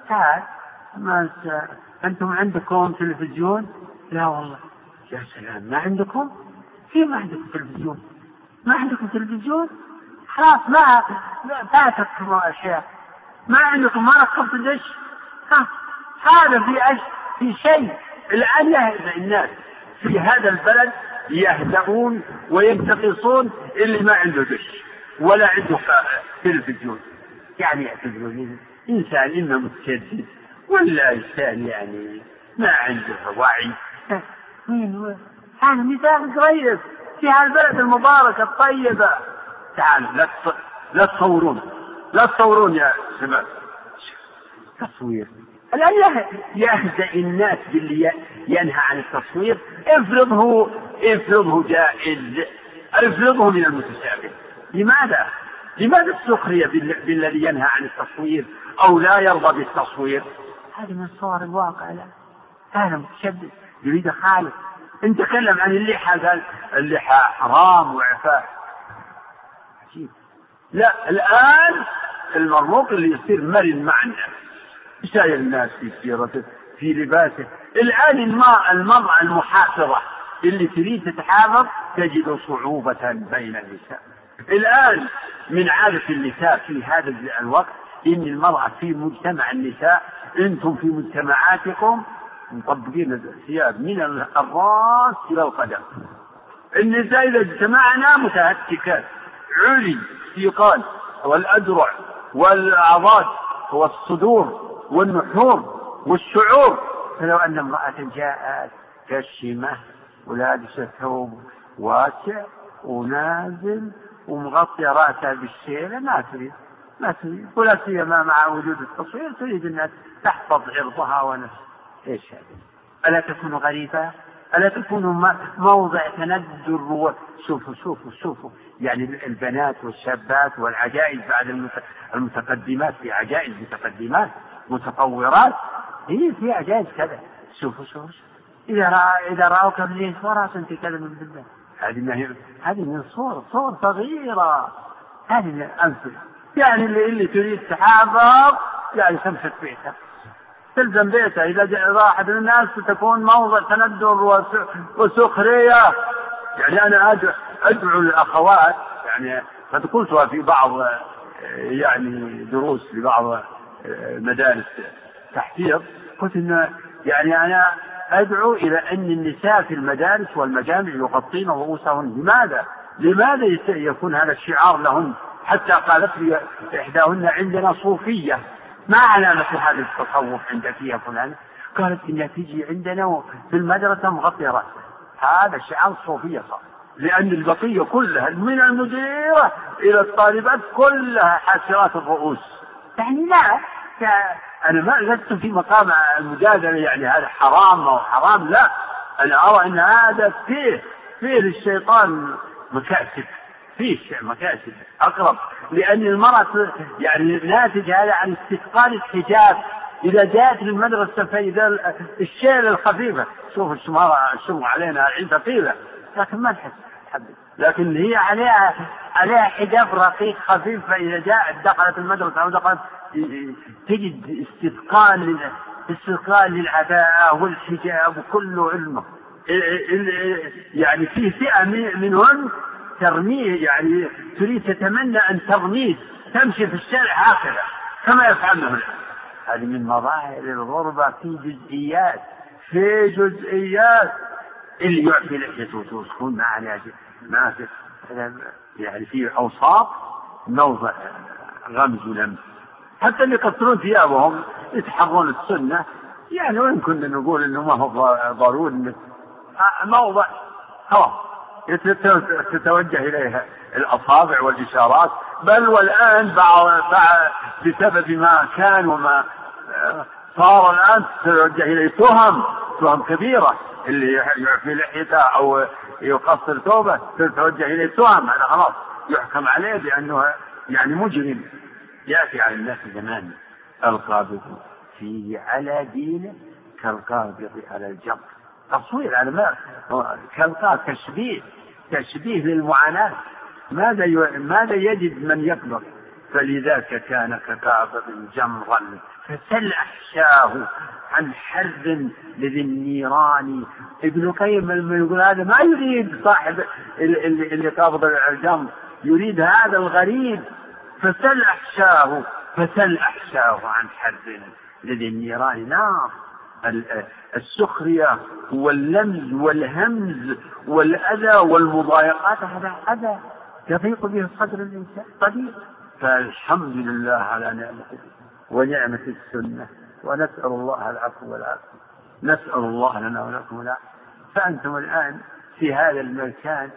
تعال ما أنتم عندكم تلفزيون؟ لا والله. يا سلام ما عندكم؟ كيف ما عندكم تلفزيون؟ ما عندكم تلفزيون؟ خلاص ما فاتتكم اشياء ما عندكم ما ركبت دش ها هذا في أش... في شيء. الآن يهدأ الناس في هذا البلد يهدؤون وينتقصون اللي ما عنده دش ولا عنده تلفزيون. يعني يعتبرون إنسان اما متشدد ولا إنسان يعني ما عنده وعي. مين هو؟ هذا مثال قريب في هالبلد المباركة الطيبة. تعالوا لا لا تصورون لا تصورون يا شباب تصوير. الآن يهزأ الناس باللي ينهى عن التصوير. افرضه افرضه جائز. افرضه من المتشابه لماذا؟ لماذا السخرية بالذي ينهى عن التصوير أو لا يرضى بالتصوير؟ هذه من صور الواقع لا هذا متشبه يريد خالق ان تكلم عن اللحى قال اللحى حرام عجيب. لا الآن المرموق اللي يصير مرن مع الناس يساير الناس في سيرته في لباسه. الآن الماء المرأة المحافظة اللي تريد تتحافظ تجد صعوبة بين النساء. الآن من عادة النساء في هذا الوقت إن المرأة في مجتمع النساء أنتم في مجتمعاتكم مطبقين الثياب من الراس إلى القدم. النساء إذا اجتمعنا متهتكات. علي السيقان والأدرع والأعضاد والصدور والنحور والشعور. فلو أن امرأة جاءت كشمة ولابسة ثوب واسع ونازل ومغطية رأسها بالشيلة ما تريد. ما تريد. ولا سيما مع وجود التصوير تريد أنها تحفظ عرضها ونفسها. إيش؟ ألا تكون غريبة؟ ألا تكون موضع تندر شوفوا شوفوا شوفوا. يعني البنات والشابات والعجائز بعد المتقدمات في عجائز متقدمات متطورات. هي في عجائز كذا. شوفوا شوفوا إذا رأى إذا رأوك بالليل فرس أنت كذا من بالله. هذه ما هي هذه من صور صور صغيرة. هذه من الأمثلة يعني اللي, اللي تريد تحافظ يعني تمسك بيتك تلزم بيته. إذا راحت الناس تكون موضع تندر وسخرية. يعني أنا أدعو الأخوات. يعني قد قلتها في بعض يعني دروس لبعض مدارس تحفيظ. قلت إن يعني أنا أدعو إلى أن النساء في المدارس والمجامع يغطين رؤوسهن. لماذا؟ لماذا يكون هذا الشعار لهن؟ حتى قالت لي إحداهن عندنا صوفية. ما علامة هذا التصوف عندك يا فلان؟ قالت إنها تجي عندنا في المدرسة مغطية رأسها. هذا شعار الصوفيه صار. لأن البقية كلها من المديرة إلى الطالبات كلها حاسرات الرؤوس. يعني لا أنا ما لست في مقام المجادلة يعني هذا حرام أو حرام لا. أنا أرى إن هذا فيه فيه للشيطان مكاسب. فيه مكاسب أقرب. لأن المرأة يعني ناتج هذا عن استثقال الحجاب. إذا جاءت للمدرسة فإذا الشيل الخفيفة. شوف الشموع علينا العين ثقيلة. لكن ما نحس لكن هي عليها عليها حجاب رقيق خفيف. فإذا جاءت دخلت المدرسة أو دخلت تجد استثقال استثقال للعباءة والحجاب وكله علمه. يعني في فئة منهن ترميه يعني تريد تتمنى أن ترميه تمشي في الشارع هكذا كما يفعلون هذه من مظاهر الغربة في جزئيات في جزئيات. اللي يعفي لحيته وتكون عليها ما في يعني في أوصاف موضع غمز ولمس. حتى اللي يقصرون ثيابهم يتحرون السنة. يعني وين كنا نقول إنه ما هو ضروري موضع خلاص تتوجه إليها الأصابع والإشارات بل والآن بسبب ما كان وما صار الآن تتوجه إليه تهم تهم كبيرة اللي يعفي لحيته أو يقصر ثوبه تتوجه إليه تهم هذا خلاص يحكم عليه بأنه يعني مجرم. يأتي على الناس زمان القابض فيه على دينه كالقابض على الجمر تصوير على ما كالقابض تشبيه تشبيه للمعاناة. ماذا ماذا يجد من يقبض فلذاك كان كقابض جمرا. فسل أحشاه عن حر لذي النيران. ابن القيم لما يقول هذا ما يريد صاحب اللي, اللي قابض الجمر يريد هذا الغريب. فسل أحشاه فسل أحشاه عن حر لذي النيران. نار السخرية واللمز والهمز والأذى والمضايقات هذا أذى يضيق به صدر الإنسان قدير فالحمد لله على نعمته ونعمة السنة ونسأل الله العفو والعافية. نسأل الله لنا ولكم العافية. فأنتم الآن في هذا المكان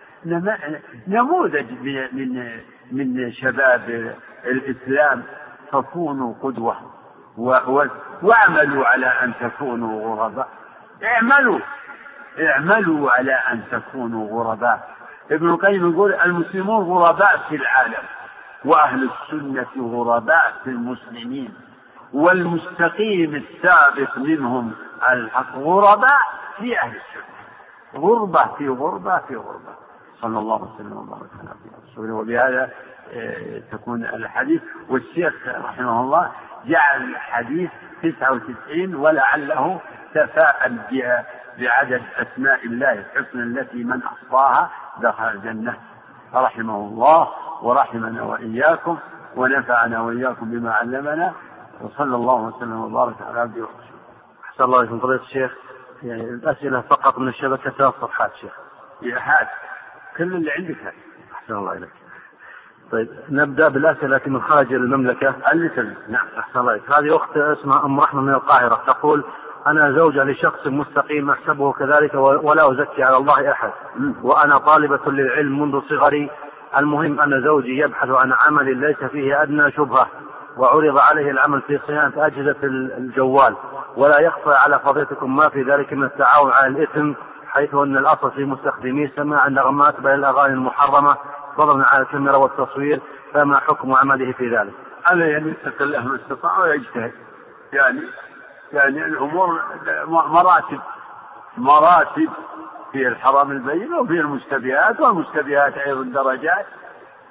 نموذج من من شباب الإسلام فكونوا قدوة. واعملوا على أن تكونوا غرباء. اعملوا. اعملوا على أن تكونوا غرباء. ابن القيم يقول المسلمون غرباء في العالم وأهل السنة غرباء في المسلمين والمستقيم السابق منهم الحق. غرباء في أهل السنة. غربة في غربة في غربة. صلى الله وسلم وبارك على رسوله وبهذا آه، تكون الحديث. والشيخ رحمه الله جعل الحديث 99 ولعله تفاءل بعدد أسماء الله الحسنى التي من أحصاها دخل الجنة. رحمه الله ورحمنا وإياكم ونفعنا وإياكم بما علمنا. وصلى الله وسلم وبارك على عبده ورسوله. أحسن الله إليكم. فضيلة الشيخ يعني الأسئلة فقط من الشبكة ثلاث صفحات شيخ. هات كل اللي عندك. أحسن الله إليك. طيب نبدأ بالأسئلة من خارج المملكة. اللي نعم أحسن الله هذه أخت اسمها أم رحمة من القاهرة تقول أنا زوجة لشخص مستقيم أحسبه كذلك ولا أزكي على الله أحد. وأنا طالبة للعلم منذ صغري. المهم أن زوجي يبحث عن عمل ليس فيه أدنى شبهة. وعرض عليه العمل في صيانة أجهزة الجوال. ولا يخفى على فضيلتكم ما في ذلك من التعاون على الإثم. حيث أن الأصل في مستخدمي سماع النغمات بل الأغاني المحرمة فضلا على الكاميرا والتصوير فما حكم عمله في ذلك؟ عليه ان يتقي الله ما استطاع ويجتهد. يعني يعني الأمور مراتب مراتب في الحرام البين وفي المشتبهات والمشتبهات أيضا درجات.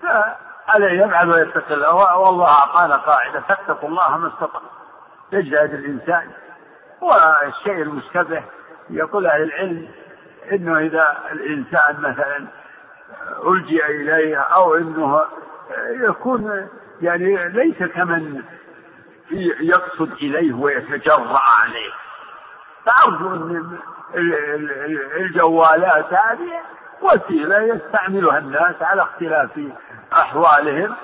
فعليه يفعل ويتقي الله والله أعطانا قاعدة فاتقوا الله ما استطاع يجتهد الإنسان. والشيء المشتبه يقول أهل العلم إنه إذا الإنسان مثلا ألجئ إليها أو أنه يكون يعني ليس كمن يقصد إليه ويتجرأ عليه. فأرجو أن الجوالات هذه وسيلة يستعملها الناس على اختلاف أحوالهم.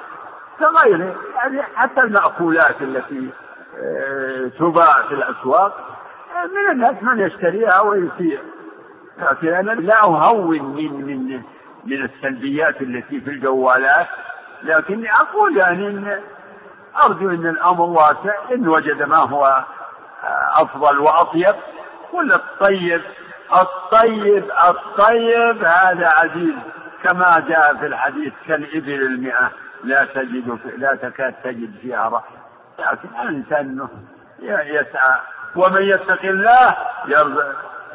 كغيره يعني حتى المأكولات التي آه، تباع في الأسواق من الناس من يشتريها ويسير. أنا لا أهون من من من السلبيات التي في الجوالات لكني أقول يعني إن أرجو أن الأمر واسع إن وجد ما هو أفضل وأطيب. ولا الطيب الطيب الطيب هذا عزيز كما جاء في الحديث كالإبل المئة لا تجد لا تكاد تجد فيها رأي لكن الإنسان يسعى ومن يتق الله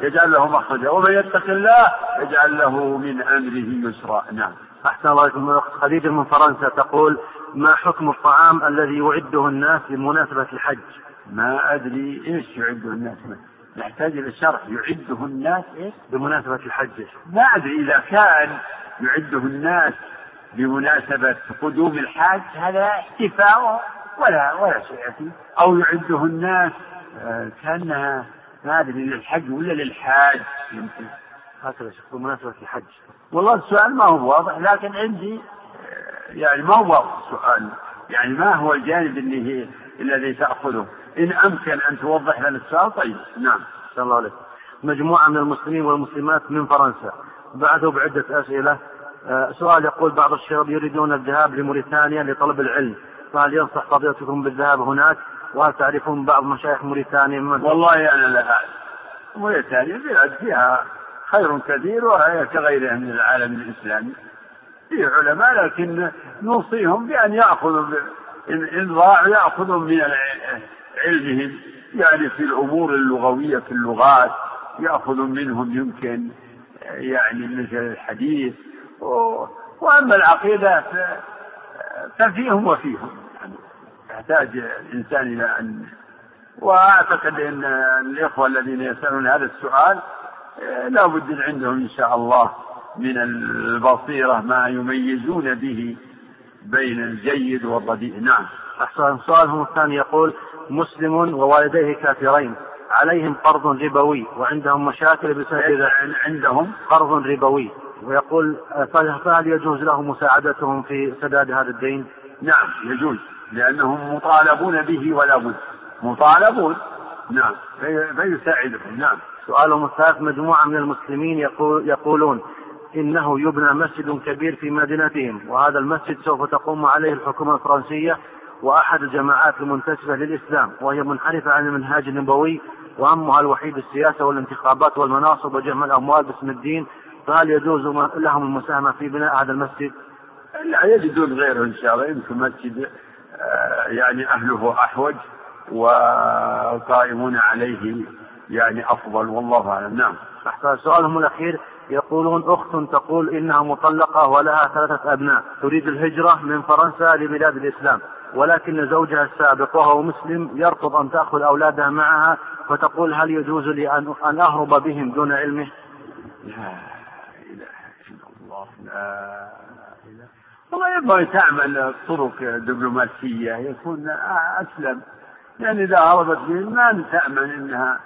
يجعل له مخرجا. ومن يتق الله يجعل له من أمره يسرا. نعم. أحسن الله إليكم. الأخت خديجة من فرنسا تقول ما حكم الطعام الذي يعده الناس بمناسبة الحج؟ ما أدري إيش يعده الناس نحتاج إلى شرح. يعده الناس إيش؟ بمناسبة الحج. ما أدري إذا كان يعده الناس بمناسبة قدوم الحاج هذا احتفاء ولا ولا شيء فيه. أو يعده الناس آه، كأنها أدري للحج ولا للحاج؟ يمكن. هكذا شيخ بمناسبة الحج. والله السؤال ما هو واضح لكن عندي آه، يعني ما هو واضح السؤال؟ يعني ما هو الجانب اللي هي الذي تأخذه؟ إن أمكن أن توضح لنا السؤال؟ طيب نعم. صلى الله عليه مجموعة من المسلمين والمسلمات من فرنسا. بعثوا بعدة أسئلة. آه، سؤال يقول بعض الشباب يريدون الذهاب لموريتانيا لطلب العلم. فهل ينصح فضيلتكم بالذهاب هناك؟ وهل تعرفون بعض مشايخ موريتانيا من والله أنا لا أعلم موريتانيا بلاد فيها خير كثير وهي كغيرها من العالم الإسلامي. في علماء لكن نوصيهم بأن يأخذوا إن ضاعوا يأخذوا من علمهم. يعني في الأمور اللغوية في اللغات يأخذ منهم يمكن يعني مثل الحديث. وأما العقيدة ففيهم وفيهم. يحتاج الإنسان إلى أن وأعتقد أن الإخوة الذين يسألون هذا السؤال لا بد عندهم إن شاء الله من البصيرة ما يميزون به بين الجيد والرديء. نعم. أحسن سؤالهم الثاني يقول مسلم ووالديه كافرين عليهم قرض ربوي وعندهم مشاكل بسبب عندهم. قرض ربوي. ويقول فهل يجوز له مساعدتهم في سداد هذا الدين؟ نعم يجوز. لأنهم مطالبون به ولا بد. مطالبون؟ نعم. فيساعدهم نعم. سؤالهم الثالث مجموعة من المسلمين يقول يقولون إنه يبنى مسجد كبير في مدينتهم وهذا المسجد سوف تقوم عليه الحكومة الفرنسية وأحد الجماعات المنتسبة للإسلام وهي منحرفة عن المنهاج النبوي وهمها الوحيد السياسة والانتخابات والمناصب وجمع الأموال باسم الدين فهل يجوز لهم المساهمة في بناء هذا المسجد؟ لا يجدون غيره إن شاء الله يمكن مسجد يعني أهله أحوج والقائمون عليه يعني أفضل والله أعلم نعم أحسن سؤالهم الأخير يقولون أخت تقول إنها مطلقة ولها ثلاثة أبناء تريد الهجرة من فرنسا لبلاد الإسلام ولكن زوجها السابق وهو مسلم يرفض أن تأخذ أولادها معها فتقول هل يجوز لي أن أهرب بهم دون علمه؟ لا إله إلا الله لا والله ينبغي تعمل طرق دبلوماسية يكون أسلم. يعني إذا هربت بهم ما تأمن أنها.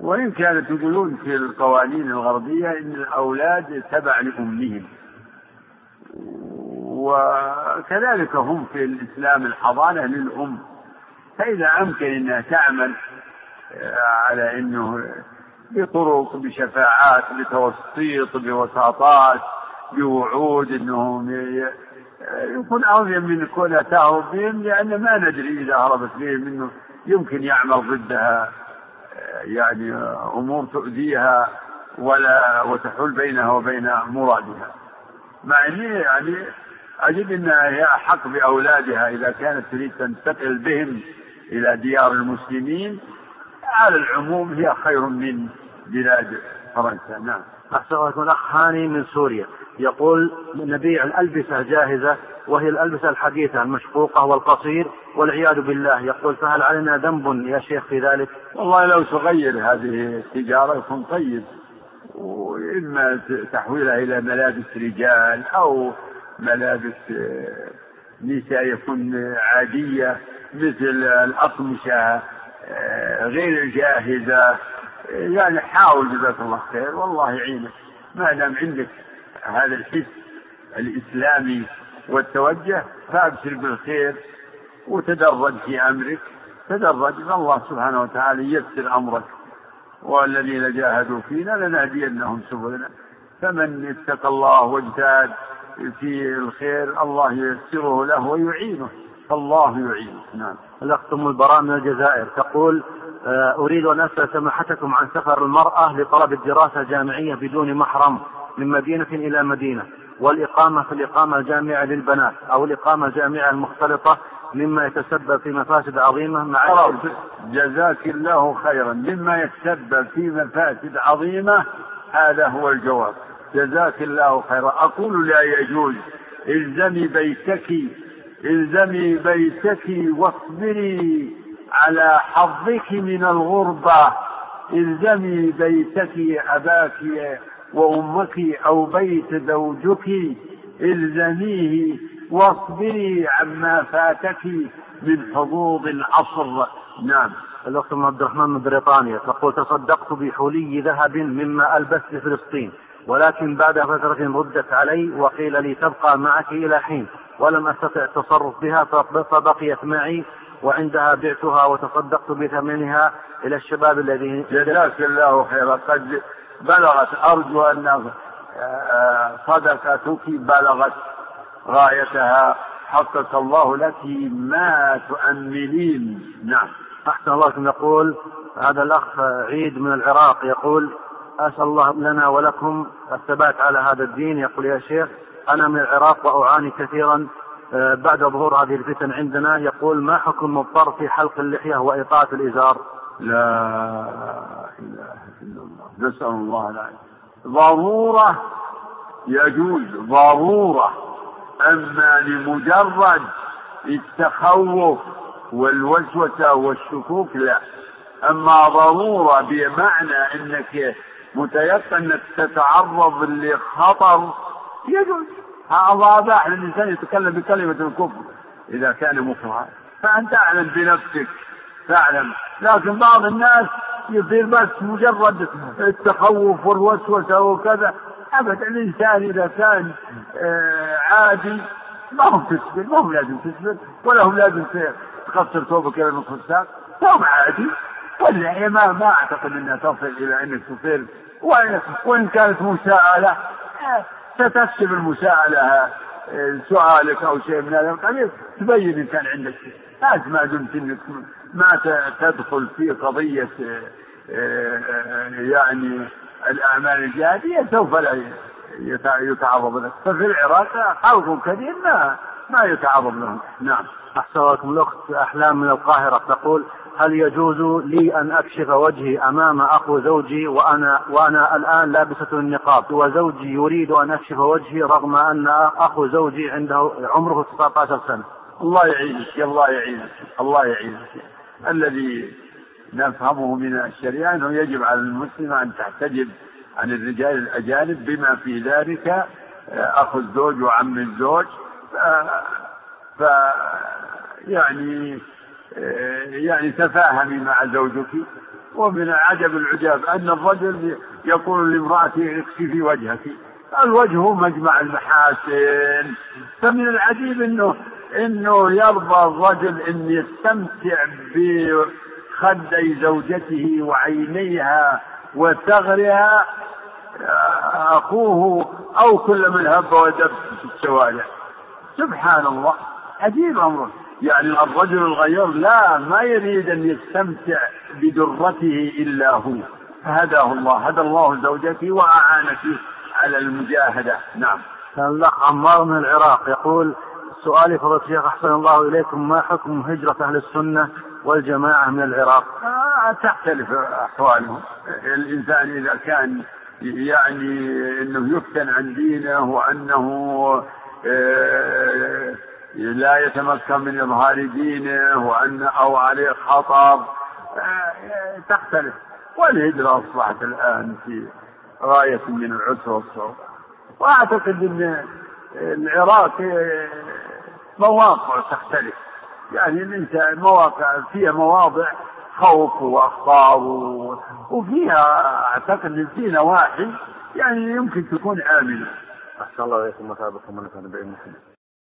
وإن كانت يقولون في القوانين الغربية إن الأولاد تبع لأمهم. وكذلك هم في الإسلام الحضانة للأم. فإذا أمكن أنها تعمل آه، على أنه بطرق بشفاعات بتوسيط بوساطات بوعود أنه يكون أعظم من كونها تهرب بهم لأن ما ندري إذا هربت بهم أنه يمكن يعمل ضدها يعني أمور تؤذيها ولا وتحول بينها وبين مرادها. مع إني يعني أجد انها هي أحق بأولادها إذا كانت تريد تنتقل بهم إلى ديار المسلمين. على العموم هي خير من بلاد فرنسا. نعم. أحسن الله الأخ هاني من سوريا. يقول نبيع الألبسة جاهزة وهي الألبسة الحديثة المشقوقة والقصير والعياذ بالله. يقول فهل علينا ذنب يا شيخ في ذلك؟ والله لو تغير هذه التجارة يكون طيب. وإما تحويلها إلى ملابس رجال أو ملابس آه، نساء يكون عادية مثل الأقمشة آه، غير جاهزة. يعني حاول جزاك الله خير. والله يعينك. ما دام عندك هذا الحس الإسلامي والتوجه فأبشر بالخير وتدرج في أمرك. تدرج الله سبحانه وتعالى ييسر أمرك. والذين جاهدوا فينا لنهدينهم سبلنا. فمن اتقى الله واجتهد في الخير الله ييسره له ويعينه. فالله يعينه. نعم. الأخت أم البراء من الجزائر تقول أريد أن أسأل سماحتكم عن سفر المرأة لطلب الدراسة جامعية بدون محرم من مدينة إلى مدينة والإقامة في الإقامة الجامعة للبنات أو الإقامة الجامعة المختلطة مما يتسبب في مفاسد عظيمة مع جزاك الله خيرا. مما يتسبب في مفاسد عظيمة هذا هو الجواب. جزاك الله خيرا. أقول لا يجوز. إلزمي بيتك. إلزمي بيتك واصبري. على حظك من الغربة الزمي بيتك أباك وأمك أو بيت زوجك الزميه واصبري عما فاتك من حظوظ العصر. نعم. الأخت عبد الرحمن من بريطانيا تقول تصدقت بحلي ذهب مما ألبس في فلسطين ولكن بعد فترة ردت علي وقيل لي تبقى معك إلى حين ولم أستطع التصرف بها فبقيت معي وعندها بعتها وتصدقت بثمنها إلى الشباب الذين جزاك الله خيرا قد بلغت أرجو أن آه، صدقتك بلغت غايتها حقق الله لك ما تؤملين نعم. أحسن الله يقول هذا الأخ عيد من العراق يقول أسأل الله لنا ولكم الثبات على هذا الدين. يقول يا شيخ أنا من العراق وأعاني كثيرا بعد ظهور هذه الفتن عندنا يقول ما حكم المضطر في حلق اللحية وإطاعة الإزار؟ لا إله إلا الله. نسأل الله العافية. ضرورة يجوز ضرورة. أما لمجرد التخوف والوسوسة والشكوك لا. أما ضرورة بمعنى أنك متيقن أنك تتعرض لخطر يجوز. واضح الإنسان يتكلم بكلمة الكفر إذا كان مكرها فأنت أعلم بنفسك تعلم لكن بعض الناس يصير بس مجرد التخوف والوسوسة وكذا. أبدا الإنسان إذا كان آه، عادي ما هو تسبل ما هو لازم تسبل ولا هو لازم تقصر ثوبك إلى نصف الساق. ثوب عادي. واللحية ما ما أعتقد أنها تصل إلى أنك تصير. وإن كانت مساءلة آه، ستكتب المساءلة آه، سؤالك أو شيء من هذا القبيل. تبين إن كان عندك شيء. ما دمت إنك ما تدخل في قضية آه، يعني الأعمال الجهادية سوف لا يتعرض لك. ففي العراق خلق كثير ما ما يتعرض لهم. نعم. أحسن لكم. الأخت أحلام من القاهرة تقول هل يجوز لي أن أكشف وجهي أمام أخو زوجي وأنا وأنا الآن لابسة النقاب؟ وزوجي يريد أن أكشف وجهي رغم أن أخو زوجي عنده عمره 19 سنة. الله يعينك الله يعينك الله يعينك. الذي نفهمه من الشريعة أنه يجب على المسلم أن تحتجب عن الرجال الأجانب بما في ذلك آه، أخو الزوج وعم الزوج. ف, ف يعني يعني تفاهمي مع زوجك ومن عجب العجاب أن الرجل يقول لامرأته اكشفي وجهك. الوجه مجمع المحاسن. فمن العجيب إنه إنه يرضى الرجل أن يستمتع بخدي زوجته وعينيها وثغرها. أخوه أو كل من هب ودب في الشوارع. سبحان الله. عجيب أمره. يعني الرجل الغيور لا ما يريد أن يستمتع بدرته إلا هو. فهداه الله هدى الله زوجته واعانك على المجاهدة. نعم. الاخ عمار من العراق يقول سؤالي فضيلة الشيخ أحسن الله إليكم ما حكم هجرة أهل السنة والجماعة من العراق؟ آه تختلف أحوالهم. الإنسان إذا كان يعني أنه يفتن عن دينه وأنه آه لا يتمكن من إظهار دينه وأن أو عليه خطر آه تختلف والهجرة أصبحت الآن في غاية من العسر والصعوبة وأعتقد أن العراق مواقع تختلف يعني الانسان مواقع فيها مواضع خوف واخطار وفيها أعتقد إن في نواحي يعني يمكن تكون آمنة. أحسن الله إليكم مثابكم ونفعنا بعلمكم.